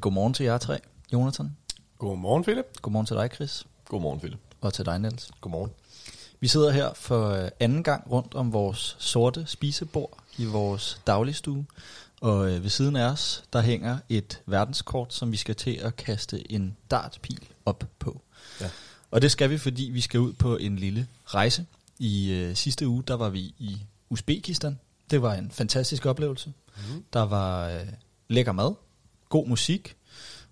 Jamen, godmorgen til jer tre, Jonathan. Godmorgen, Philip. Godmorgen til dig, Chris. Godmorgen, Philip. Og til dig, Niels. Godmorgen. Vi sidder her for øh, anden gang rundt om vores sorte spisebord i vores dagligstue. Og øh, ved siden af os, der hænger et verdenskort, som vi skal til at kaste en dartpil op på. Ja. Og det skal vi, fordi vi skal ud på en lille rejse. I øh, sidste uge, der var vi i Uzbekistan. Det var en fantastisk oplevelse. Mm. Der var øh, lækker mad, god musik,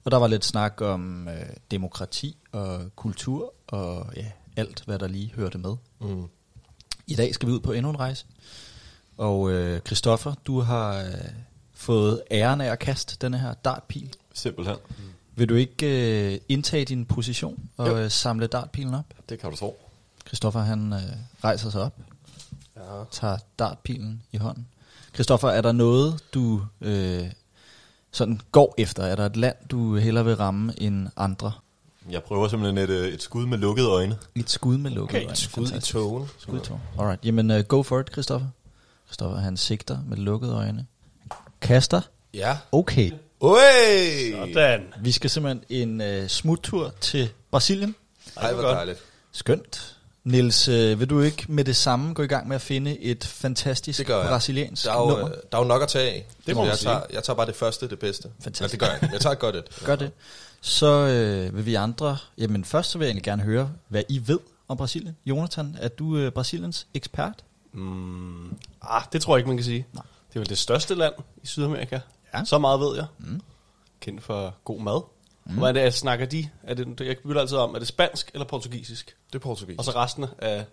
og der var lidt snak om øh, demokrati og kultur og ja, alt, hvad der lige hørte med. Mm. I dag skal vi ud på endnu en rejse. Og øh, Christoffer, du har øh, fået æren af at kaste denne her dartpil. Simpelthen. Vil du ikke øh, indtage din position og Jo. øh, samle dartpilen op? Det kan du tro. Christoffer han øh, rejser sig op, Ja. tager dartpilen i hånden. Christoffer, er der noget, du øh, sådan går efter? Er der et land, du hellere vil ramme end andre? Jeg prøver simpelthen et, øh, et skud med lukkede øjne. Et skud med lukket Okay, øjne. et skud i Fantastisk. togen. Skud i tågen. Alright, jamen uh, go for it, Christoffer. Christoffer, han sigter med lukkede øjne. Kaster. Ja. Okay. Oi! Sådan. Vi skal simpelthen en uh, smuttur til Brasilien. Ej, hvor dejligt. Skønt. Nils, uh, vil du ikke med det samme gå i gang med at finde et fantastisk Det gør jeg. brasiliansk Der er, jo, nummer? øh, der er jo nok at tage af. Det må jeg sige. tager, jeg tager bare det første, det bedste. Fantastisk. Men det gør jeg. Jeg tager godt et. Gør det. Så øh, vil vi andre... Jamen først så vil jeg egentlig gerne høre, hvad I ved om Brasilien. Jonathan, er du øh, Brasiliens ekspert? Mm, ah, det tror jeg ikke, man kan sige. Nej. Det er vel det største land i Sydamerika. Ja. Så meget ved jeg. Mm. Kendt for god mad. Mm. Hvad er det, snakker de? Er det, jeg bytter altid om, er det spansk eller portugisisk? Det er portugisisk. Og så resten af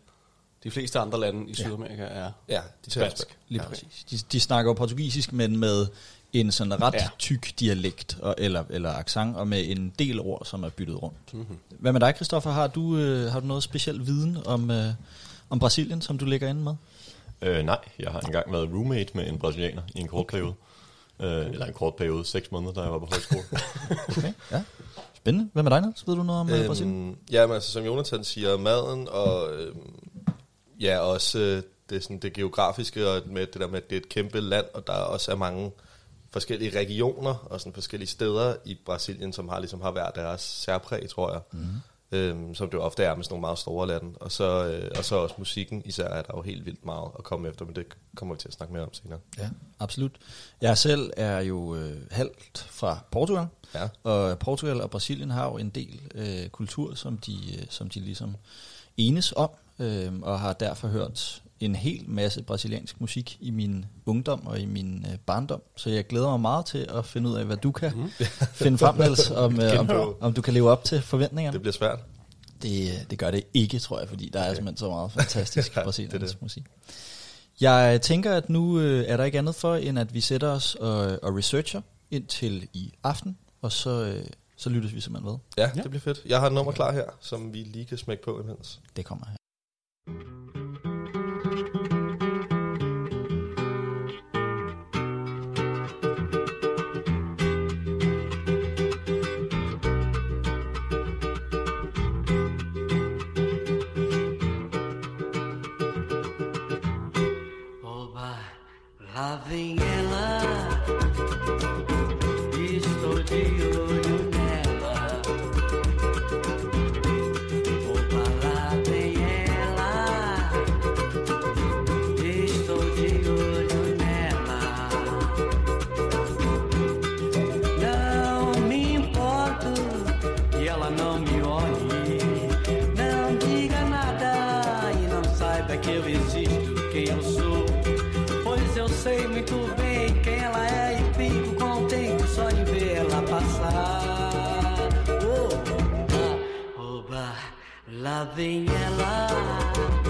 de fleste andre lande i Sydamerika er ja, de tager spansk. Lige Ja. præcis. De, de snakker jo portugisisk, men med en sådan ret ja. Ja. tyk dialekt, og, eller, eller accent, og med en del ord, som er byttet rundt. Mm-hmm. Hvad med dig, Christoffer? Har du, øh, har du noget speciel viden om, øh, om Brasilien, som du ligger inde med? Øh, nej, jeg har engang været roommate med en brasilianer i en kort periode. Øh, eller en kort periode, seks måneder, da jeg var på højskole. Okay, ja. Spændende. Hvad med dig, Niels? Ved du noget om øhm, Brasilien? Ja, men altså, som Jonathan siger, maden og øhm, ja, også øh, det, sådan, det geografiske og med det der med, at det er et kæmpe land, og der også er mange forskellige regioner og sådan forskellige steder i Brasilien, som har ligesom har hver deres særpræg, tror jeg. Mm. Øhm, som det jo ofte er med sådan nogle meget store lande. Og så, øh, og så også musikken især er der jo helt vildt meget at komme efter, men det kommer vi til at snakke mere om senere. Ja, absolut. Jeg selv er jo øh, halvt fra Portugal, Ja. og Portugal og Brasilien har jo en del øh, kultur, som de, øh, som de ligesom enes om, øh, og har derfor hørt en hel masse brasiliansk musik i min ungdom og i min øh, barndom. Så jeg glæder mig meget til at finde ud af, hvad du kan mm. finde frem, Niels, om, øh, om, om du kan leve op til forventningerne. Det bliver svært. Det, det gør det ikke, tror jeg, fordi der er simpelthen så meget fantastisk Ja, brasiliansk det det. musik. Jeg tænker, at nu øh, er der ikke andet for, end at vi sætter os og, og researcher indtil i aften, og så, øh, så lyttes vi simpelthen ved. Ja, Ja. ja, det bliver fedt. Jeg har et nummer klar her, som vi lige kan smække på imens. Det kommer her. Vem ela.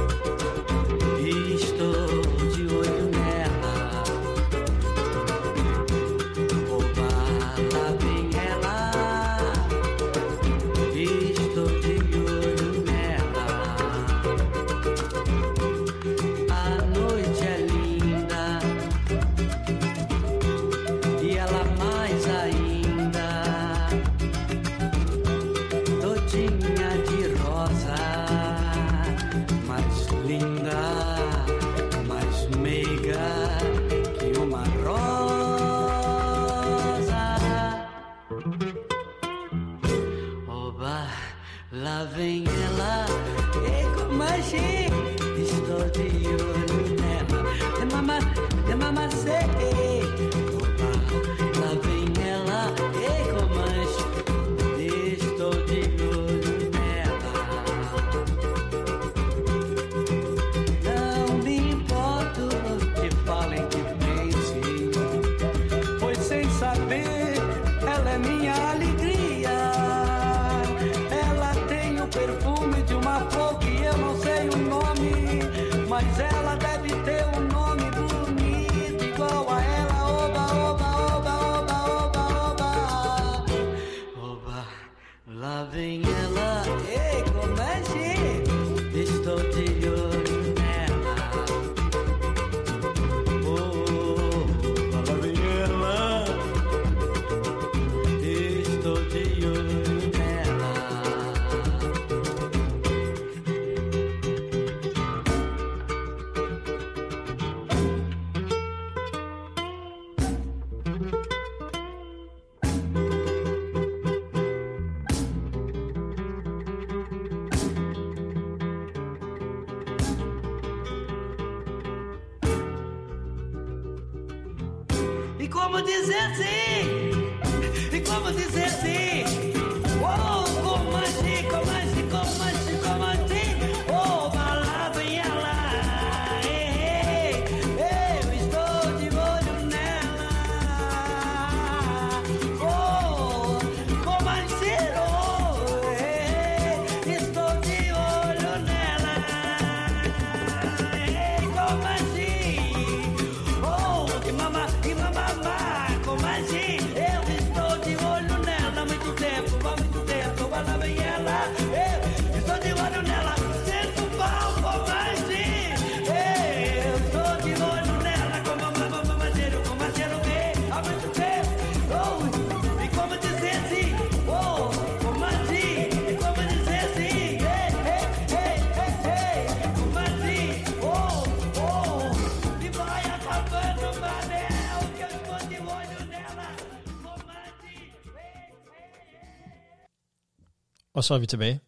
Så er vi tilbage.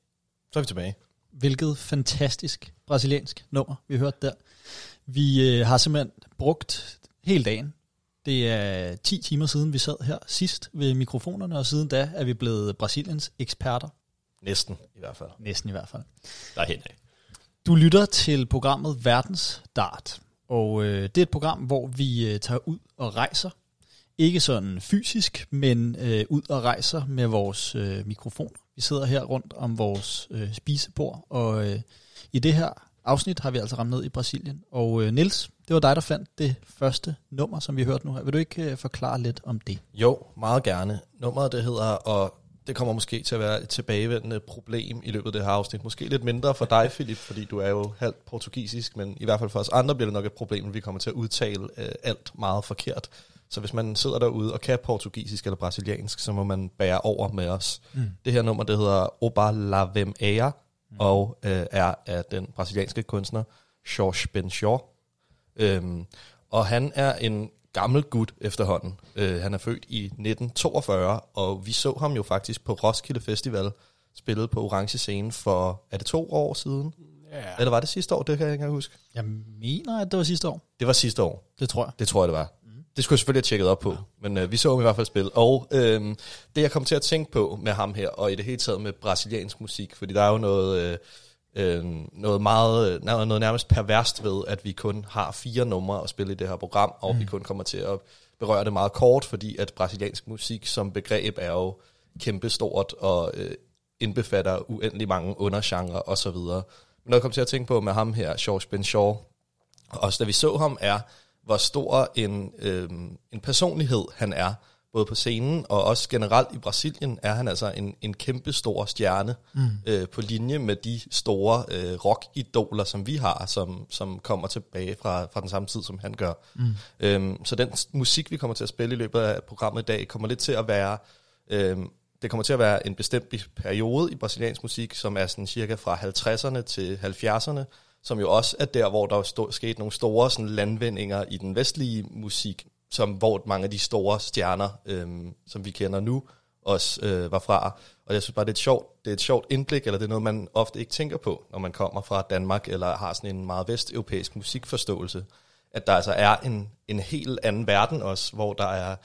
Så er vi tilbage. Hvilket fantastisk brasiliansk nummer, vi hørte der. Vi øh, har simpelthen brugt hele dagen. Det er 10 timer siden, vi sad her sidst ved mikrofonerne, og siden da er vi blevet Brasiliens eksperter. Næsten, i hvert fald. Næsten i hvert fald. Der er hen af. Du lytter til programmet Verdens Dart, og øh, det er et program, hvor vi øh, tager ud og rejser. Ikke sådan fysisk, men øh, ud og rejser med vores øh, mikrofoner. Vi sidder her rundt om vores øh, spisebord, og øh, i det her afsnit har vi altså ramt ned i Brasilien. Og øh, Nils, det var dig, der fandt det første nummer, som vi hørte nu her. Vil du ikke øh, forklare lidt om det? Jo, meget gerne. Nummeret det hedder, og det kommer måske til at være et tilbagevendende problem i løbet af det her afsnit. Måske lidt mindre for dig, Philip, fordi du er jo halvt portugisisk, men i hvert fald for os andre bliver det nok et problem, at vi kommer til at udtale øh, alt meget forkert. Så hvis man sidder derude og kan portugisisk eller brasiliansk, så må man bære over med os. Mm. Det her nummer, det hedder Oba La Vem Ea, mm. og øh, er af den brasilianske kunstner Jorge Benchor. Øhm, og han er en gammel gut efterhånden. Øh, han er født i 1942, og vi så ham jo faktisk på Roskilde Festival, spillet på Orange Scene for, er det to år siden? Ja. Eller var det sidste år? Det kan jeg ikke engang huske. Jeg mener, at det var sidste år. Det var sidste år. Det tror jeg. Det tror jeg, det var. Det skulle jeg selvfølgelig have tjekket op på, ja. men øh, vi så ham i hvert fald spille. Og øh, det, jeg kom til at tænke på med ham her, og i det hele taget med brasiliansk musik, fordi der er jo noget, øh, øh, noget meget, noget noget nærmest perverst ved, at vi kun har fire numre at spille i det her program, og mm. vi kun kommer til at berøre det meget kort, fordi at brasiliansk musik som begreb er jo kæmpestort og øh, indbefatter uendelig mange undergenre osv. Men noget, jeg kom til at tænke på med ham her, George Benchor, også da vi så ham, er, hvor stor en, øh, en personlighed han er, både på scenen og også generelt i Brasilien, er han altså en, en kæmpe stor stjerne mm. øh, på linje med de store øh, rockidoler, som vi har, som, som kommer tilbage fra, fra den samme tid, som han gør. Mm. Øhm, så den musik, vi kommer til at spille i løbet af programmet i dag, kommer lidt til at være... Øh, det kommer til at være en bestemt periode i brasiliansk musik, som er sådan cirka fra 50'erne til 70'erne, som jo også er der, hvor der stod, skete nogle store sådan, landvindinger i den vestlige musik, som hvor mange af de store stjerner, øhm, som vi kender nu, også øh, var fra. Og jeg synes bare, det er, et sjovt, det er et sjovt indblik, eller det er noget, man ofte ikke tænker på, når man kommer fra Danmark, eller har sådan en meget vesteuropæisk musikforståelse. At der altså er en, en helt anden verden også, hvor der er,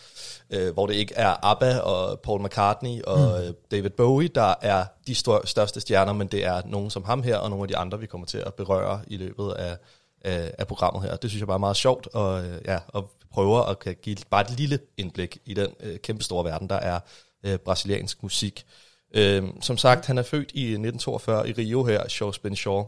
øh, hvor det ikke er ABBA og Paul McCartney og mm. David Bowie, der er de stor, største stjerner, men det er nogen som ham her, og nogle af de andre, vi kommer til at berøre i løbet af, af, af programmet her. Det synes jeg bare er meget sjovt, og, øh, ja, og prøver at kan give bare et lille indblik i den øh, kæmpe store verden, der er øh, brasiliansk musik. Øh, som sagt, han er født i 1942 i Rio her, Shaw Ben Shaw,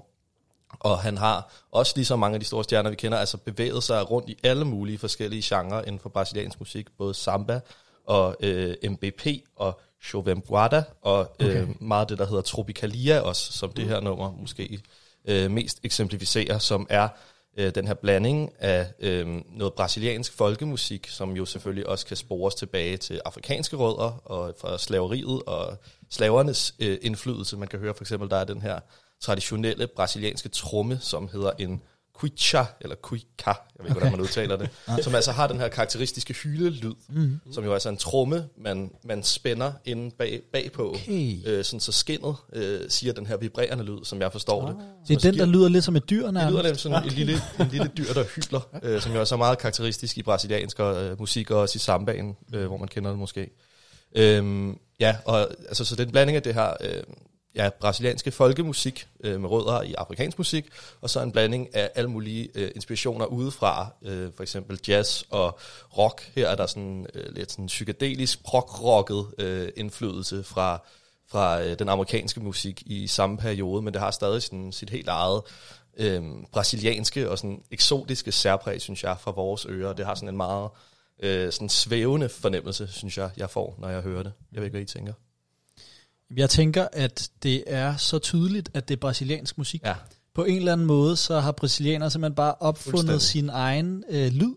og han har også ligesom mange af de store stjerner, vi kender, altså bevæget sig rundt i alle mulige forskellige genrer inden for brasiliansk musik, både samba og øh, MBP og Chovembuada, og øh, Okay. meget af det, der hedder Tropicalia også, som det her nummer måske øh, mest eksemplificerer, som er øh, den her blanding af øh, noget brasiliansk folkemusik, som jo selvfølgelig også kan spores tilbage til afrikanske rødder og fra slaveriet og slavernes øh, indflydelse. Man kan høre for eksempel, der er den her traditionelle brasilianske tromme, som hedder en quicha, eller quica, jeg ved ikke, hvordan man udtaler det, som altså har den her karakteristiske hylelyd, mm. som jo altså er en tromme, man, man spænder inde bag, bagpå, Okay. øh, sådan så skinnet øh, siger den her vibrerende lyd, som jeg forstår det. Det er den, der lyder lidt som et dyr Det nærmest. lyder lidt som en lille, en lille dyr, der hyler, øh, som jo er så meget karakteristisk i brasiliansk og, øh, musik, og også i sambaen, øh, hvor man kender det måske. Øhm, ja, og altså, så det er en blanding af det her øh, ja, brasilianske folkemusik øh, med rødder i afrikansk musik, og så en blanding af alle mulige øh, inspirationer udefra, øh, for eksempel jazz og rock. Her er der sådan øh, lidt sådan psykedelisk prog-rocket øh, indflydelse fra fra øh, den amerikanske musik i samme periode, men det har stadig sådan, sit helt eget øh, brasilianske og sådan eksotiske særpræg, synes jeg, fra vores ører. Det har sådan en meget øh, sådan svævende fornemmelse, synes jeg, jeg får, når jeg hører det. Jeg ved ikke, hvad I tænker. Jeg tænker, at det er så tydeligt, at det er brasiliansk musik. Ja, På en eller anden måde, så har brasilianere simpelthen bare opfundet sin egen øh, lyd.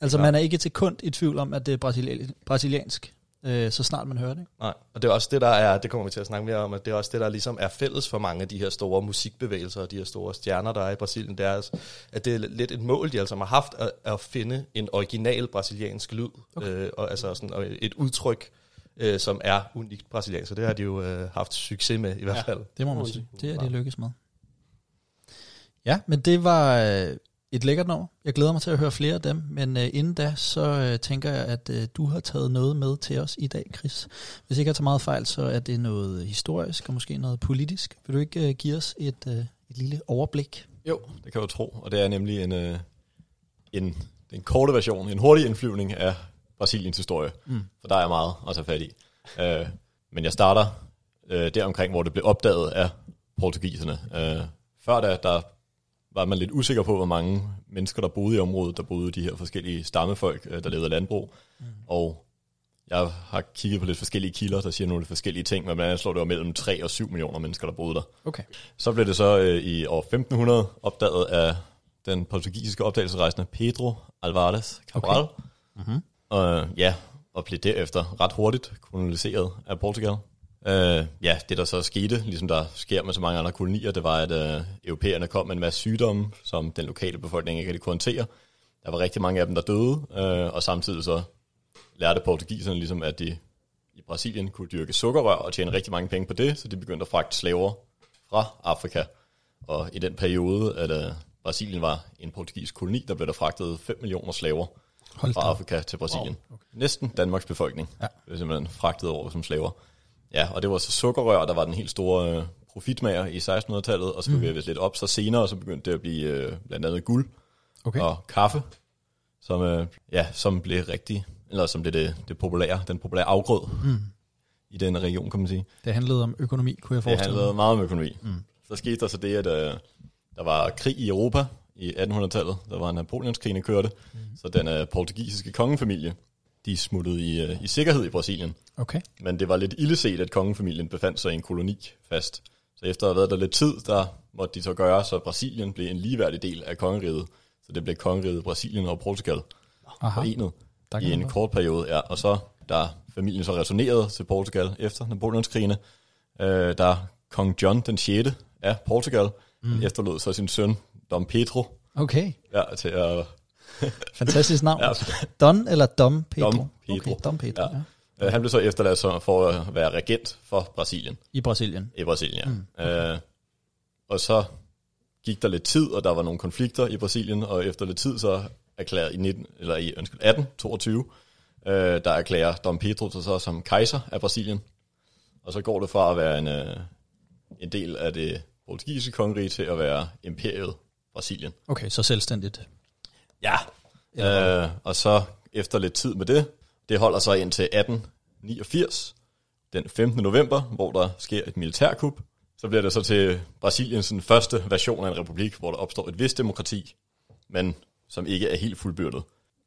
Altså Ja. man er ikke til kund i tvivl om, at det er brasili- brasiliansk, øh, så snart man hører det. nej. Og det er også det, der er, det kommer vi til at snakke mere om, at det er også det, der ligesom er fælles for mange af de her store musikbevægelser og de her store stjerner, der er i Brasilien. Det er, altså, at det er lidt et mål, de altså har haft, at, at finde en original brasiliansk lyd, okay. øh, og altså sådan og et udtryk, øh, som er unikt brasiliansk. Så det har de jo øh, haft succes med i hvert fald. Det må man sige. Det er de lykkes med. Ja, men det var øh, et lækkert nummer. Jeg glæder mig til at høre flere af dem, men øh, inden da, så øh, tænker jeg, at øh, du har taget noget med til os i dag, Chris. Hvis ikke jeg tager meget fejl, så er det noget historisk og måske noget politisk. Vil du ikke øh, give os et, øh, et lille overblik? Jo, det kan du tro. Og det er nemlig en, øh, en, en korte version, en hurtig indflyvning af Brasiliens historie. Mm. For der er meget at tage fat i. Øh, men jeg starter øh, der omkring, hvor det blev opdaget af portugiserne. Øh, før da, der var man lidt usikker på, hvor mange mennesker, der boede i området. Der boede de her forskellige stammefolk, øh, der levede landbrug. Mm. Og jeg har kigget på lidt forskellige kilder, der siger nogle forskellige ting, men blandt andet slår det var mellem 3 og 7 millioner mennesker, der boede der. Okay. Så blev det så øh, i år 1500 opdaget af den portugisiske opdagelsesrejsende Pedro Alvarez Cabral. Okay. Mm-hmm. Og ja, og blev derefter ret hurtigt koloniseret af Portugal. Øh, ja, det der så skete, ligesom der sker med så mange andre kolonier, det var, at øh, europæerne kom med en masse sygdomme, som den lokale befolkning ikke kunne håndtere. Der var rigtig mange af dem, der døde, øh, og samtidig så lærte portugiserne ligesom, at de i Brasilien kunne dyrke sukkerrør og tjene rigtig mange penge på det, så de begyndte at fragte slaver fra Afrika. Og i den periode, at øh, Brasilien var en portugisisk koloni, der blev der fragtet 5 millioner slaver Hold fra. Afrika til Brasilien. Wow. Okay. Næsten Danmarks befolkning Ja. blev simpelthen fragtet over som slaver. Ja, og det var så sukkerrør, der var den helt store øh, profitmager i 1600-tallet, og så Mm. bevægede vi lidt op, så senere så begyndte det at blive øh, blandt andet guld Okay. og kaffe, som, øh, ja, som blev rigtig, eller som blev det, det populære, den populære afgrød Mm. i den region, kan man sige. Det handlede om økonomi, kunne jeg Det forestille handlede mig. meget om økonomi. Mm. Så skete der så det, at øh, der var krig i Europa i 1800-tallet. Der var Napoleonskrigene kørte. Mm. Så den øh, portugisiske kongefamilie, de smuttede i, øh, i sikkerhed i Brasilien. Okay. Men det var lidt illeset, at kongefamilien befandt sig i en koloni fast. Så efter at have været der lidt tid, der måtte de så gøre, så Brasilien blev en ligeværdig del af kongeriget. Så det blev kongeriget Brasilien og Portugal Aha. forenet Der i en godt. kort periode. Ja. Og så, da familien så returnerede til Portugal efter Napoleonskrigene, øh, der kong John den 6. af Portugal mm. efterlod så sin søn Dom Pedro Okay. ja, til at Fantastisk navn. Ja. Don eller Dom Pedro? Dom Pedro. Okay, Dom Pedro, ja. Ja. Øh, han blev så efterladt så for at være regent for Brasilien. I Brasilien. I Brasilien, ja. Mm. Øh, og så gik der lidt tid, og der var nogle konflikter i Brasilien, og efter lidt tid så erklærede i, 19, eller i undskyld, 1822, øh, der erklærer Dom Pedro sig så som kejser af Brasilien. Og så går det fra at være en, øh, en del af det portugisiske kongerige til at være imperiet Brasilien. Okay, så selvstændigt. Ja. Øh, og så efter lidt tid med det, det holder sig indtil 1889, den 15. november, hvor der sker et militærkup. Så bliver det så til Brasiliens første version af en republik, hvor der opstår et vist demokrati, men som ikke er helt fuldbyrdet.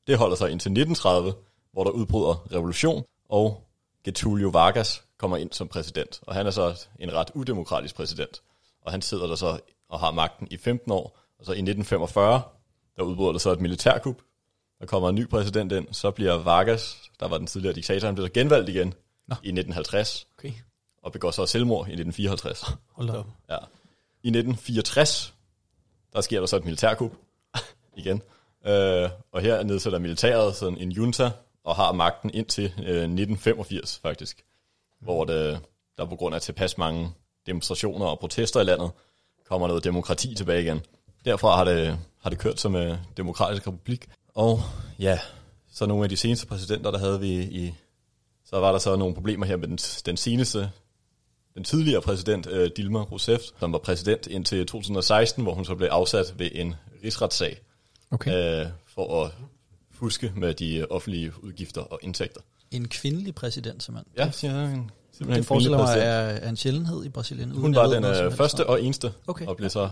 Det holder sig indtil 1930, hvor der udbryder revolution, og Getulio Vargas kommer ind som præsident. Og han er så en ret udemokratisk præsident. Og han sidder der så og har magten i 15 år. Og så i 1945, der udbryder der så et militærkup. Der kommer en ny præsident ind. Så bliver Vargas, der var den tidligere diktator, han bliver så genvalgt igen Nå. i 1950. Okay. Og begår så selvmord i 1954. Hold op. Ja. I 1964, der sker der så et militærkup igen. Øh, og her nedsætter militæret sådan en junta og har magten indtil øh, 1985 faktisk. Hvor det, der på grund af tilpas mange demonstrationer og protester i landet, kommer noget demokrati tilbage igen. Derfra har det, har det kørt som øh, demokratisk republik. Og ja, så nogle af de seneste præsidenter, der havde vi i... Så var der så nogle problemer her med den, den seneste den tidligere præsident øh, Dilma Rousseff, som var præsident indtil 2016, hvor hun så blev afsat ved en rigsretssag Okay. øh, for at fuske med de offentlige udgifter og indtægter. En kvindelig præsident, simpelthen. Ja, siger jeg. En, simpelthen Det forestiller mig er, er en sjældenhed i Brasilien. Hun var den øh, første og eneste, Okay. og blev så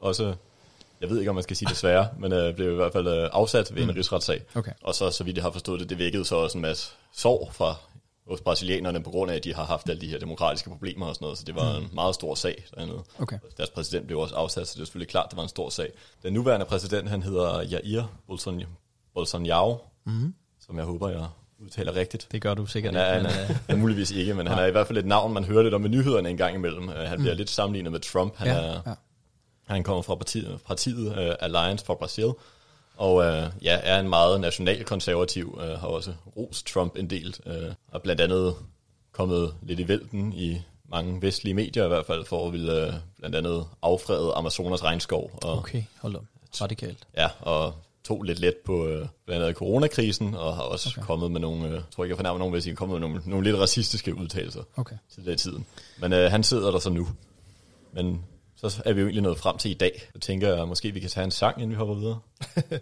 også, jeg ved ikke om man skal sige desværre, men øh, blev i hvert fald øh, afsat ved en rigsretssag. Okay. Og så, så vidt jeg har forstået det, det vækkede så også en masse sorg fra hos brasilianerne på grund af, at de har haft alle de her demokratiske problemer og sådan noget, så det var en meget stor sag dernede. Okay. Deres præsident blev også afsat, så det er selvfølgelig klart, det var en stor sag. Den nuværende præsident, han hedder Jair Bolson- Bolsonaro, mm-hmm. som jeg håber, jeg udtaler rigtigt. Det gør du sikkert Han er, ikke, han men, øh, er, er muligvis ikke, men han er i hvert fald et navn, man hører lidt om i nyhederne en gang imellem. Uh, han bliver lidt sammenlignet med Trump. Han, Ja, er, ja. Han kommer fra partiet, partiet uh, Alliance for Brazil, og uh, ja, er en meget nationalkonservativ, uh, har også rost Trump en del, uh, og blandt andet kommet lidt i vælten i mange vestlige medier i hvert fald, for at ville uh, blandt andet affrede Amazonas regnskov. Og, okay, hold op. Radikalt. Ja, og tog lidt let på øh, blandt andet coronakrisen, og har også okay. kommet med nogle, øh, tror ikke jeg fornærmer nogen, hvis jeg kommet med nogle, nogle lidt racistiske udtalelser Okay. til det tiden. Men øh, han sidder der så nu. Men så er vi jo egentlig nået frem til i dag. Jeg tænker, at måske vi kan tage en sang, inden vi hopper videre.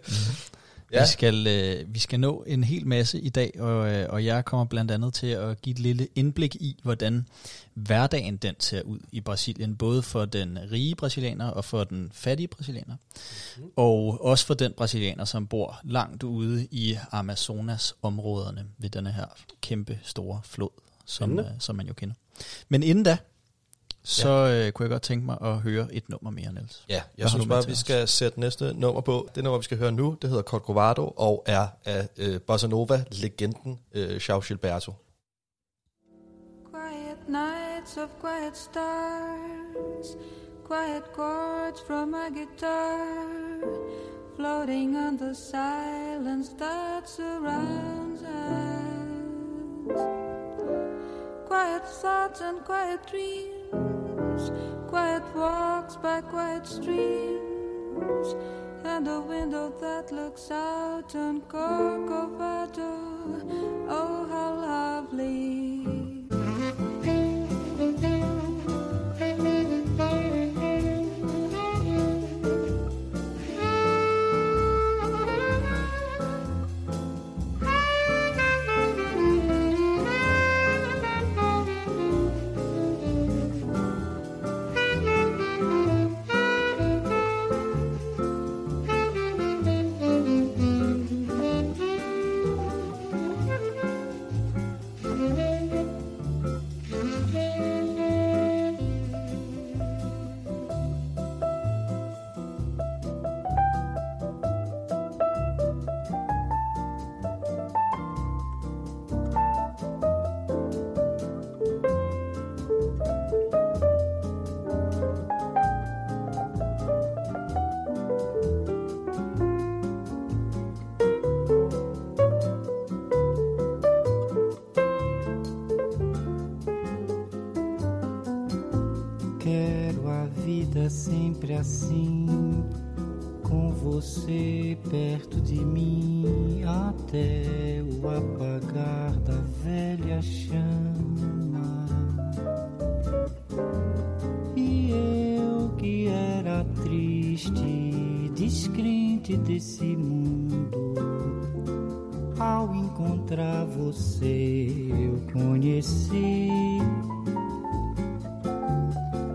Ja. Vi, skal, øh, vi skal nå en hel masse i dag, og, øh, og jeg kommer blandt andet til at give et lille indblik i, hvordan hverdagen den ser ud i Brasilien, både for den rige brasilianer og for den fattige brasilianer, mm. og også for den brasilianer, som bor langt ude i Amazonas-områderne ved denne her kæmpe store flod, som, øh, som man jo kender. Men inden da, så øh, kunne jeg godt tænke mig at høre et nummer mere, Niels. Ja, Hvad jeg har synes bare, vi os? skal sætte næste nummer på. Det nummer, vi skal høre nu, det hedder Corcovado og er af øh, Bossa Nova-legenden øh, Chao Gilberto. Quiet nights of quiet stars, quiet chords from a guitar, floating on the silence that surrounds us. Quiet thoughts and quiet dreams, quiet walks by quiet streams, and a window that looks out on Corcovado. Ao encontrar você eu conheci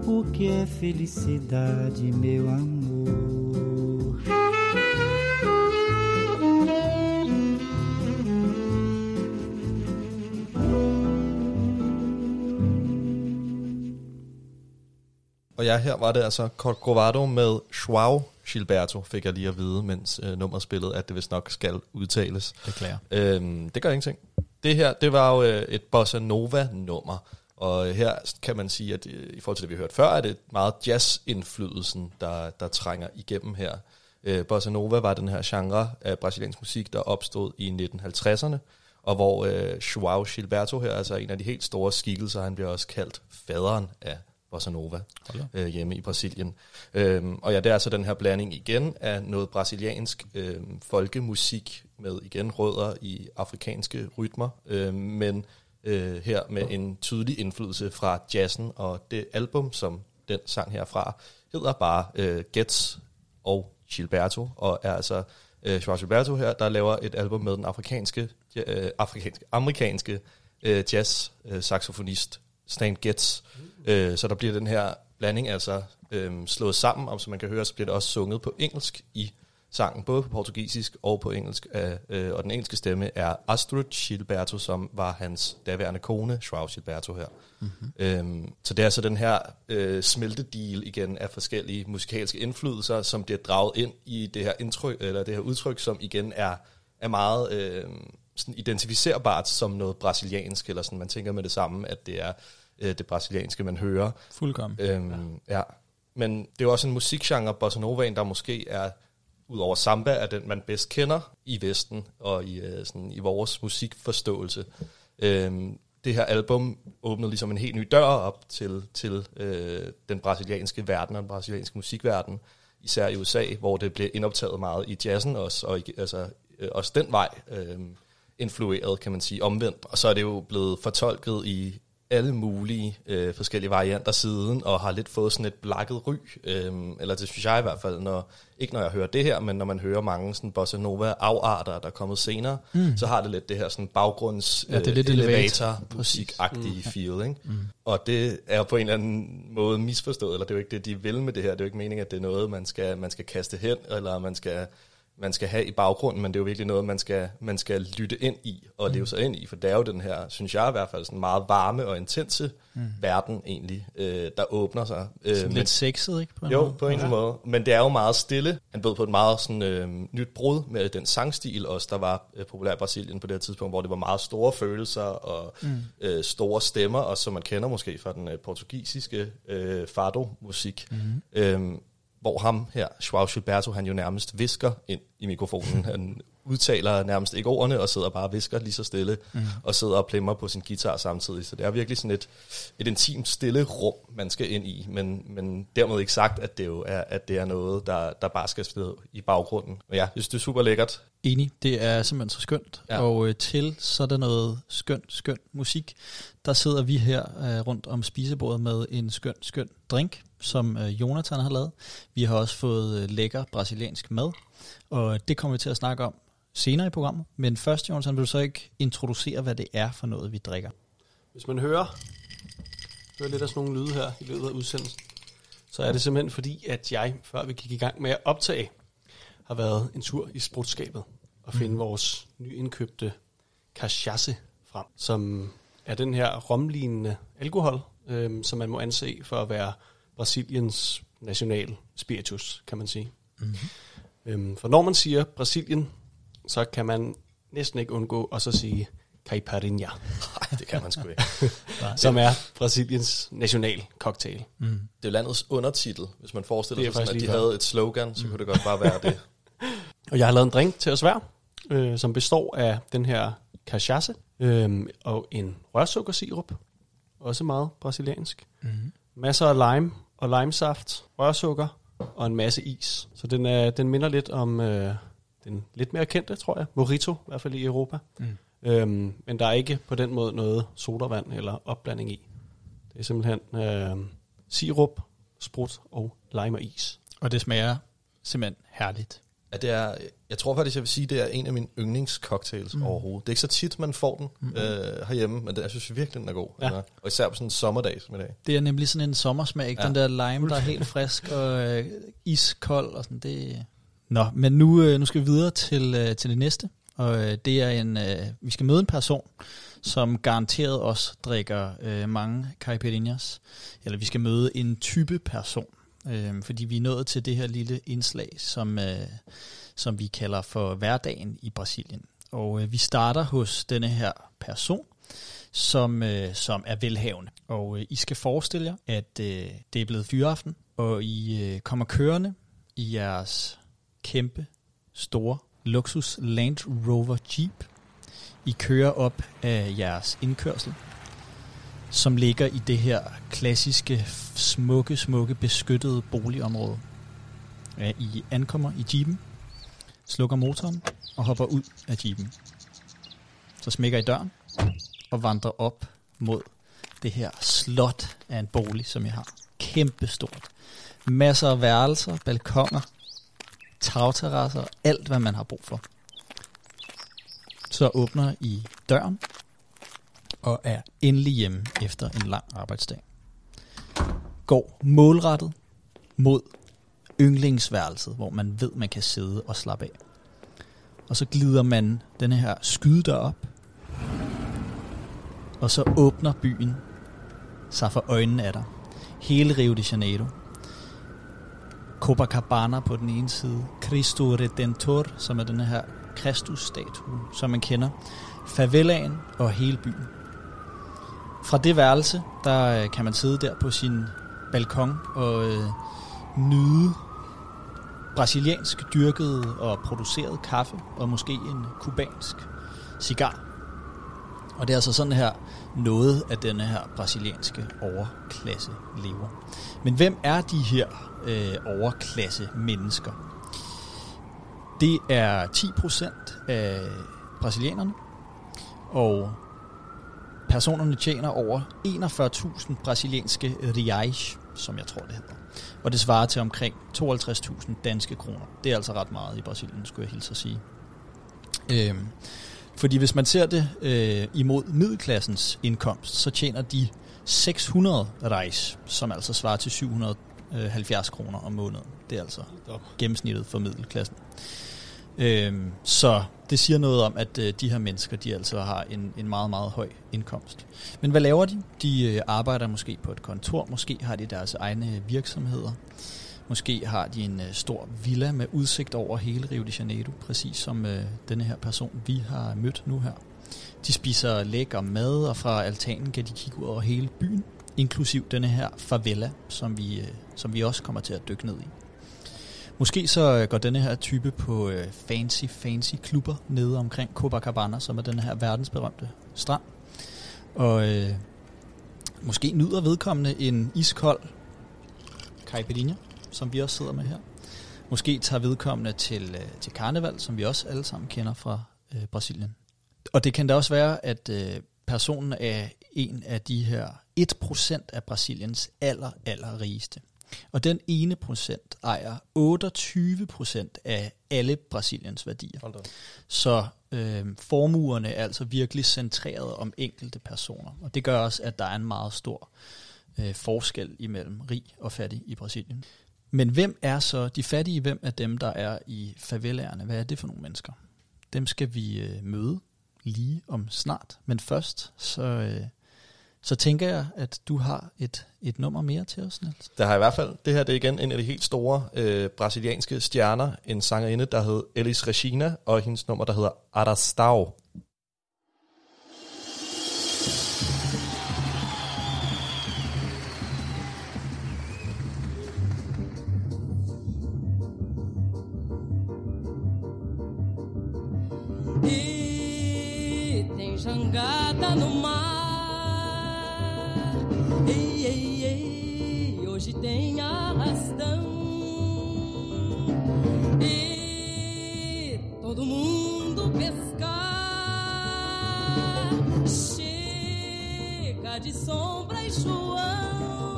o que é felicidade, meu amor. Og ja, her var det altså Corcovado med Joao Gilberto, fik jeg lige at vide, mens øh, nummeret spillede, at det vist nok skal udtales. Beklager. Øhm, det gør ingenting. Det her, det var jo øh, et bossa nova-nummer, og øh, her kan man sige, at øh, i forhold til det, vi har hørt før, er det meget jazz-indflydelsen, der, der trænger igennem her. Øh, bossa nova var den her genre af brasiliansk musik, der opstod i 1950'erne, og hvor øh, Joao Gilberto her, altså en af de helt store skikkelser, han bliver også kaldt faderen af bossa nova øh, hjemme i Brasilien. Øhm, og ja, det er altså den her blanding igen af noget brasiliansk øh, folkemusik med igen rødder i afrikanske rytmer, øh, men øh, her med en tydelig indflydelse fra jazzen, og det album, som den sang herfra, hedder bare øh, Gets og Gilberto, og er altså øh, Joao Gilberto her, der laver et album med den afrikanske, øh, afrikanske amerikanske øh, jazz øh, saxofonist Stan Getz. Øh, så der bliver den her blanding altså øh, slået sammen, og som man kan høre, så bliver det også sunget på engelsk i sangen, både på portugisisk og på engelsk, øh, øh, og den engelske stemme er Astrid Gilberto, som var hans daværende kone, Joao Gilberto her. Mm-hmm. Øhm, så det er altså den her øh, smeltedeal igen af forskellige musikalske indflydelser, som bliver draget ind i det her, indtryk, eller det her udtryk, som igen er, er meget øh, sådan identificerbart som noget brasiliansk, eller sådan, man tænker med det samme, at det er øh, det brasilianske, man hører. Fuldkommen. Øhm, ja. Men det er også en musikgenre, bossa novaen, der måske er, udover samba, er den, man bedst kender i Vesten og i, øh, sådan, i vores musikforståelse. Øhm, det her album åbnede ligesom en helt ny dør op til, til øh, den brasilianske verden og den brasilianske musikverden, især i USA, hvor det blev indoptaget meget i jazzen også, og i, altså, øh, også den vej øh, influeret, kan man sige, omvendt. Og så er det jo blevet fortolket i alle mulige øh, forskellige varianter siden, og har lidt fået sådan et blakket ry, øh, eller det synes jeg i hvert fald, når, ikke når jeg hører det her, men når man hører mange sådan bossa nova afarter, der er kommet senere, mm. så har det lidt det her sådan baggrunds Ja, det er lidt øh, elevator. musikagtige mm. feel, ikke? Mm. Og det er på en eller anden måde misforstået, eller det er jo ikke det, de vil med det her, det er jo ikke meningen, at det er noget, man skal, man skal kaste hen, eller man skal man skal have i baggrunden, men det er jo virkelig noget, man skal, man skal lytte ind i og leve sig ind i, for det er jo den her, synes jeg i hvert fald, sådan meget varme og intense mm. verden egentlig, øh, der åbner sig. Øh, Sådan men- lidt sexet, ikke? På en jo, måde? på en eller anden måde. Men det er jo meget stille. Han bød på et meget sådan, øh, nyt brud med den sangstil også, der var øh, populær i Brasilien på det her tidspunkt, hvor det var meget store følelser og mm. øh, store stemmer, og som man kender måske fra den øh, portugisiske øh, fado-musik. Mm-hmm. Øh, hvor ham her, Joao Gilberto, han jo nærmest visker ind i mikrofonen. Han udtaler nærmest ikke ordene, og sidder bare og visker lige så stille, mm. og sidder og plemmer på sin guitar samtidig. Så det er virkelig sådan et, et intimt, stille rum, man skal ind i, men, men dermed ikke sagt, at det jo er, at det er noget, der, der bare skal stå i baggrunden. Og ja, jeg synes, det er super lækkert. Enig, det er simpelthen så skønt. Ja. Og øh, til så der noget skønt, skønt musik. Der sidder vi her øh, rundt om spisebordet med en skøn, skøn drink, som øh, Jonathan har lavet. Vi har også fået øh, lækker brasiliansk mad, og det kommer vi til at snakke om senere i programmet. Men først, Jonathan, vil du så ikke introducere, hvad det er for noget, vi drikker? Hvis man hører, hører lidt af sådan nogle lyde her i løbet af udsendelsen, så er det simpelthen fordi, at jeg, før vi gik i gang med at optage, har været en tur i sprutskabet og finde mm. vores nyindkøbte cachasse frem, som er den her romlignende alkohol, øhm, som man må anse for at være Brasiliens national spiritus, kan man sige. Mm. Øhm, for når man siger Brasilien, så kan man næsten ikke undgå at så sige caipirinha Nej, det kan man sgu ikke. som er Brasiliens national cocktail. Mm. Det er jo landets undertitel, hvis man forestiller er sig, sådan, at de lige havde et slogan, så kunne det godt bare være det. Og jeg har lavet en drink til os hver, øh, som består af den her cachasse øh, og en rørsukkersirup, også meget brasiliansk, Mm. masser af lime og limesaft, rørsukker og en masse is. Så den, er, den minder lidt om øh, den lidt mere kendte, tror jeg, Morito, i hvert fald i Europa. Mm. Øhm, men der er ikke på den måde noget sodavand eller opblanding i. Det er simpelthen øh, sirup, sprut og lime og is. Og det smager simpelthen herligt. Ja, det er, jeg tror faktisk, jeg vil sige, det er en af mine yndlingscocktails mm. overhovedet. Det er ikke så tit, man får den mm. øh, herhjemme, men det, jeg synes virkelig, den er god. Ja. Er. Og især på sådan en sommerdag som i dag. Det er nemlig sådan en sommersmag, ikke? Ja. Den der lime, der er helt frisk og øh, iskold og sådan. Det... Nå, men nu, øh, nu skal vi videre til, øh, til det næste. Og øh, det er en, vi skal møde en person, som garanteret også drikker øh, mange caipirinhas. Eller vi skal møde en type person. Øh, fordi vi er nået til det her lille indslag, som, øh, som vi kalder for hverdagen i Brasilien. Og øh, vi starter hos denne her person, som, øh, som er velhavende. Og øh, I skal forestille jer, at øh, det er blevet fyreaften, og I øh, kommer kørende i jeres kæmpe, store luksus Land Rover Jeep. I kører op af jeres indkørsel, som ligger i det her klassiske, smukke, smukke, beskyttede boligområde. Ja, I ankommer i Jeepen, slukker motoren og hopper ud af Jeepen. Så smækker I døren og vandrer op mod det her slot af en bolig, som jeg har. Kæmpe stort. Masser af værelser, balkonger, tagterrasser, alt hvad man har brug for. Så åbner I døren og er endelig hjemme efter en lang arbejdsdag. Går målrettet mod yndlingsværelset, hvor man ved, man kan sidde og slappe af. Og så glider man denne her skydedør op, og så åbner byen sig for øjnene af dig. Hele Rio de Janeiro. Copacabana på den ene side. Cristo Redentor, som er den her Kristus-statue, som man kender. Favelaen og hele byen. Fra det værelse, der øh, kan man sidde der på sin balkon og øh, nyde brasiliansk dyrket og produceret kaffe og måske en kubansk cigar. Og det er altså sådan her noget af denne her brasilianske overklasse lever. Men hvem er de her øh, overklasse mennesker? Det er 10% af brasilianerne, og personerne tjener over 41.000 brasilianske reais, som jeg tror det hedder. Og det svarer til omkring 52.000 danske kroner. Det er altså ret meget i Brasilien, skulle jeg hilse at sige. Øhm, fordi hvis man ser det øh, imod middelklassens indkomst, så tjener de 600 reis, som altså svarer til 770 kroner om måneden. Det er altså gennemsnittet for middelklassen. Øhm, så det siger noget om, at øh, de her mennesker, de altså har en, en meget, meget høj indkomst. Men hvad laver de? De øh, arbejder måske på et kontor, måske har de deres egne virksomheder, måske har de en øh, stor villa med udsigt over hele Rio de Janeiro, præcis som øh, denne her person, vi har mødt nu her. De spiser lækker mad, og fra altanen kan de kigge ud over hele byen, inklusiv denne her favela, som vi, øh, som vi også kommer til at dykke ned i. Måske så øh, går denne her type på øh, fancy, fancy klubber nede omkring Copacabana, som er den her verdensberømte strand. Og øh, måske nyder vedkommende en iskold caipirinha, som vi også sidder med her. Måske tager vedkommende til, øh, til karneval, som vi også alle sammen kender fra øh, Brasilien. Og det kan da også være, at øh, personen er en af de her 1% af Brasiliens aller, aller rigeste. Og den ene procent ejer 28 procent af alle Brasiliens værdier. Så øh, formuerne er altså virkelig centreret om enkelte personer. Og det gør også, at der er en meget stor øh, forskel imellem rig og fattig i Brasilien. Men hvem er så de fattige? Hvem er dem, der er i favelaerne? Hvad er det for nogle mennesker? Dem skal vi øh, møde lige om snart. Men først, så, øh, så tænker jeg, at du har et, et nummer mere til os, Niels. Der har i hvert fald, det her det er igen en af de helt store øh, brasilianske stjerner, en sangerinde, der hed Elis Regina, og hendes nummer, der hedder Arastao. jangada no mar. Ei, ei, ei, hoje tem arrastão. E todo mundo pescar. Chega de sombra e João.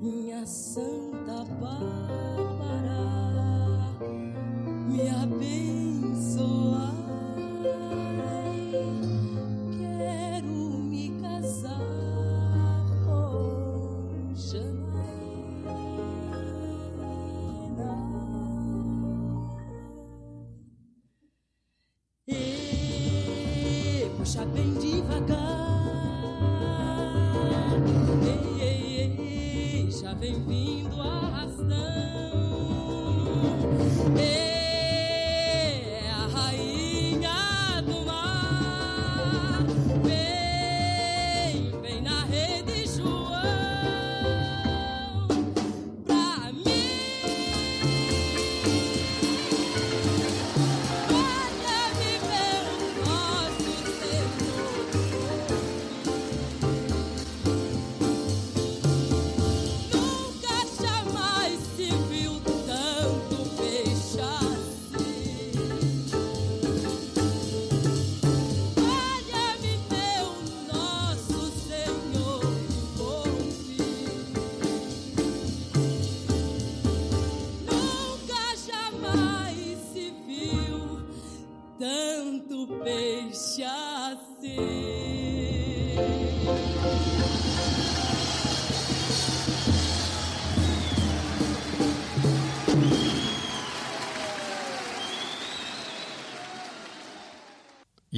minha Santa Bárbara, me abençoa.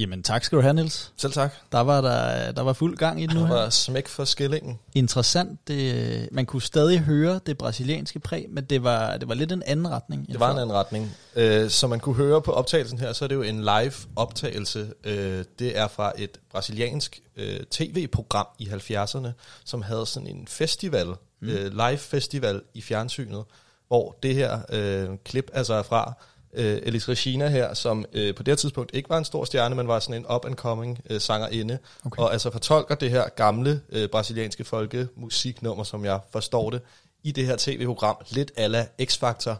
Jamen tak skal du have, Niels. Selv tak. Der var, der, der var fuld gang i det nu Det her. var smæk for skillingen. Interessant. Det, man kunne stadig høre det brasilianske præg, men det var, det var lidt en anden retning. Det var en før. anden retning. Øh, som man kunne høre på optagelsen her, så er det jo en live optagelse. Øh, det er fra et brasiliansk øh, tv-program i 70'erne, som havde sådan en festival, mm. øh, live festival i fjernsynet, hvor det her øh, klip altså er fra øh, Elis Regina her, som øh, på det tidspunkt ikke var en stor stjerne, men var sådan en up-and-coming øh, sangerinde, okay. og altså fortolker det her gamle øh, brasilianske folkemusiknummer, som jeg forstår det, i det her tv-program, lidt ala X-Factor,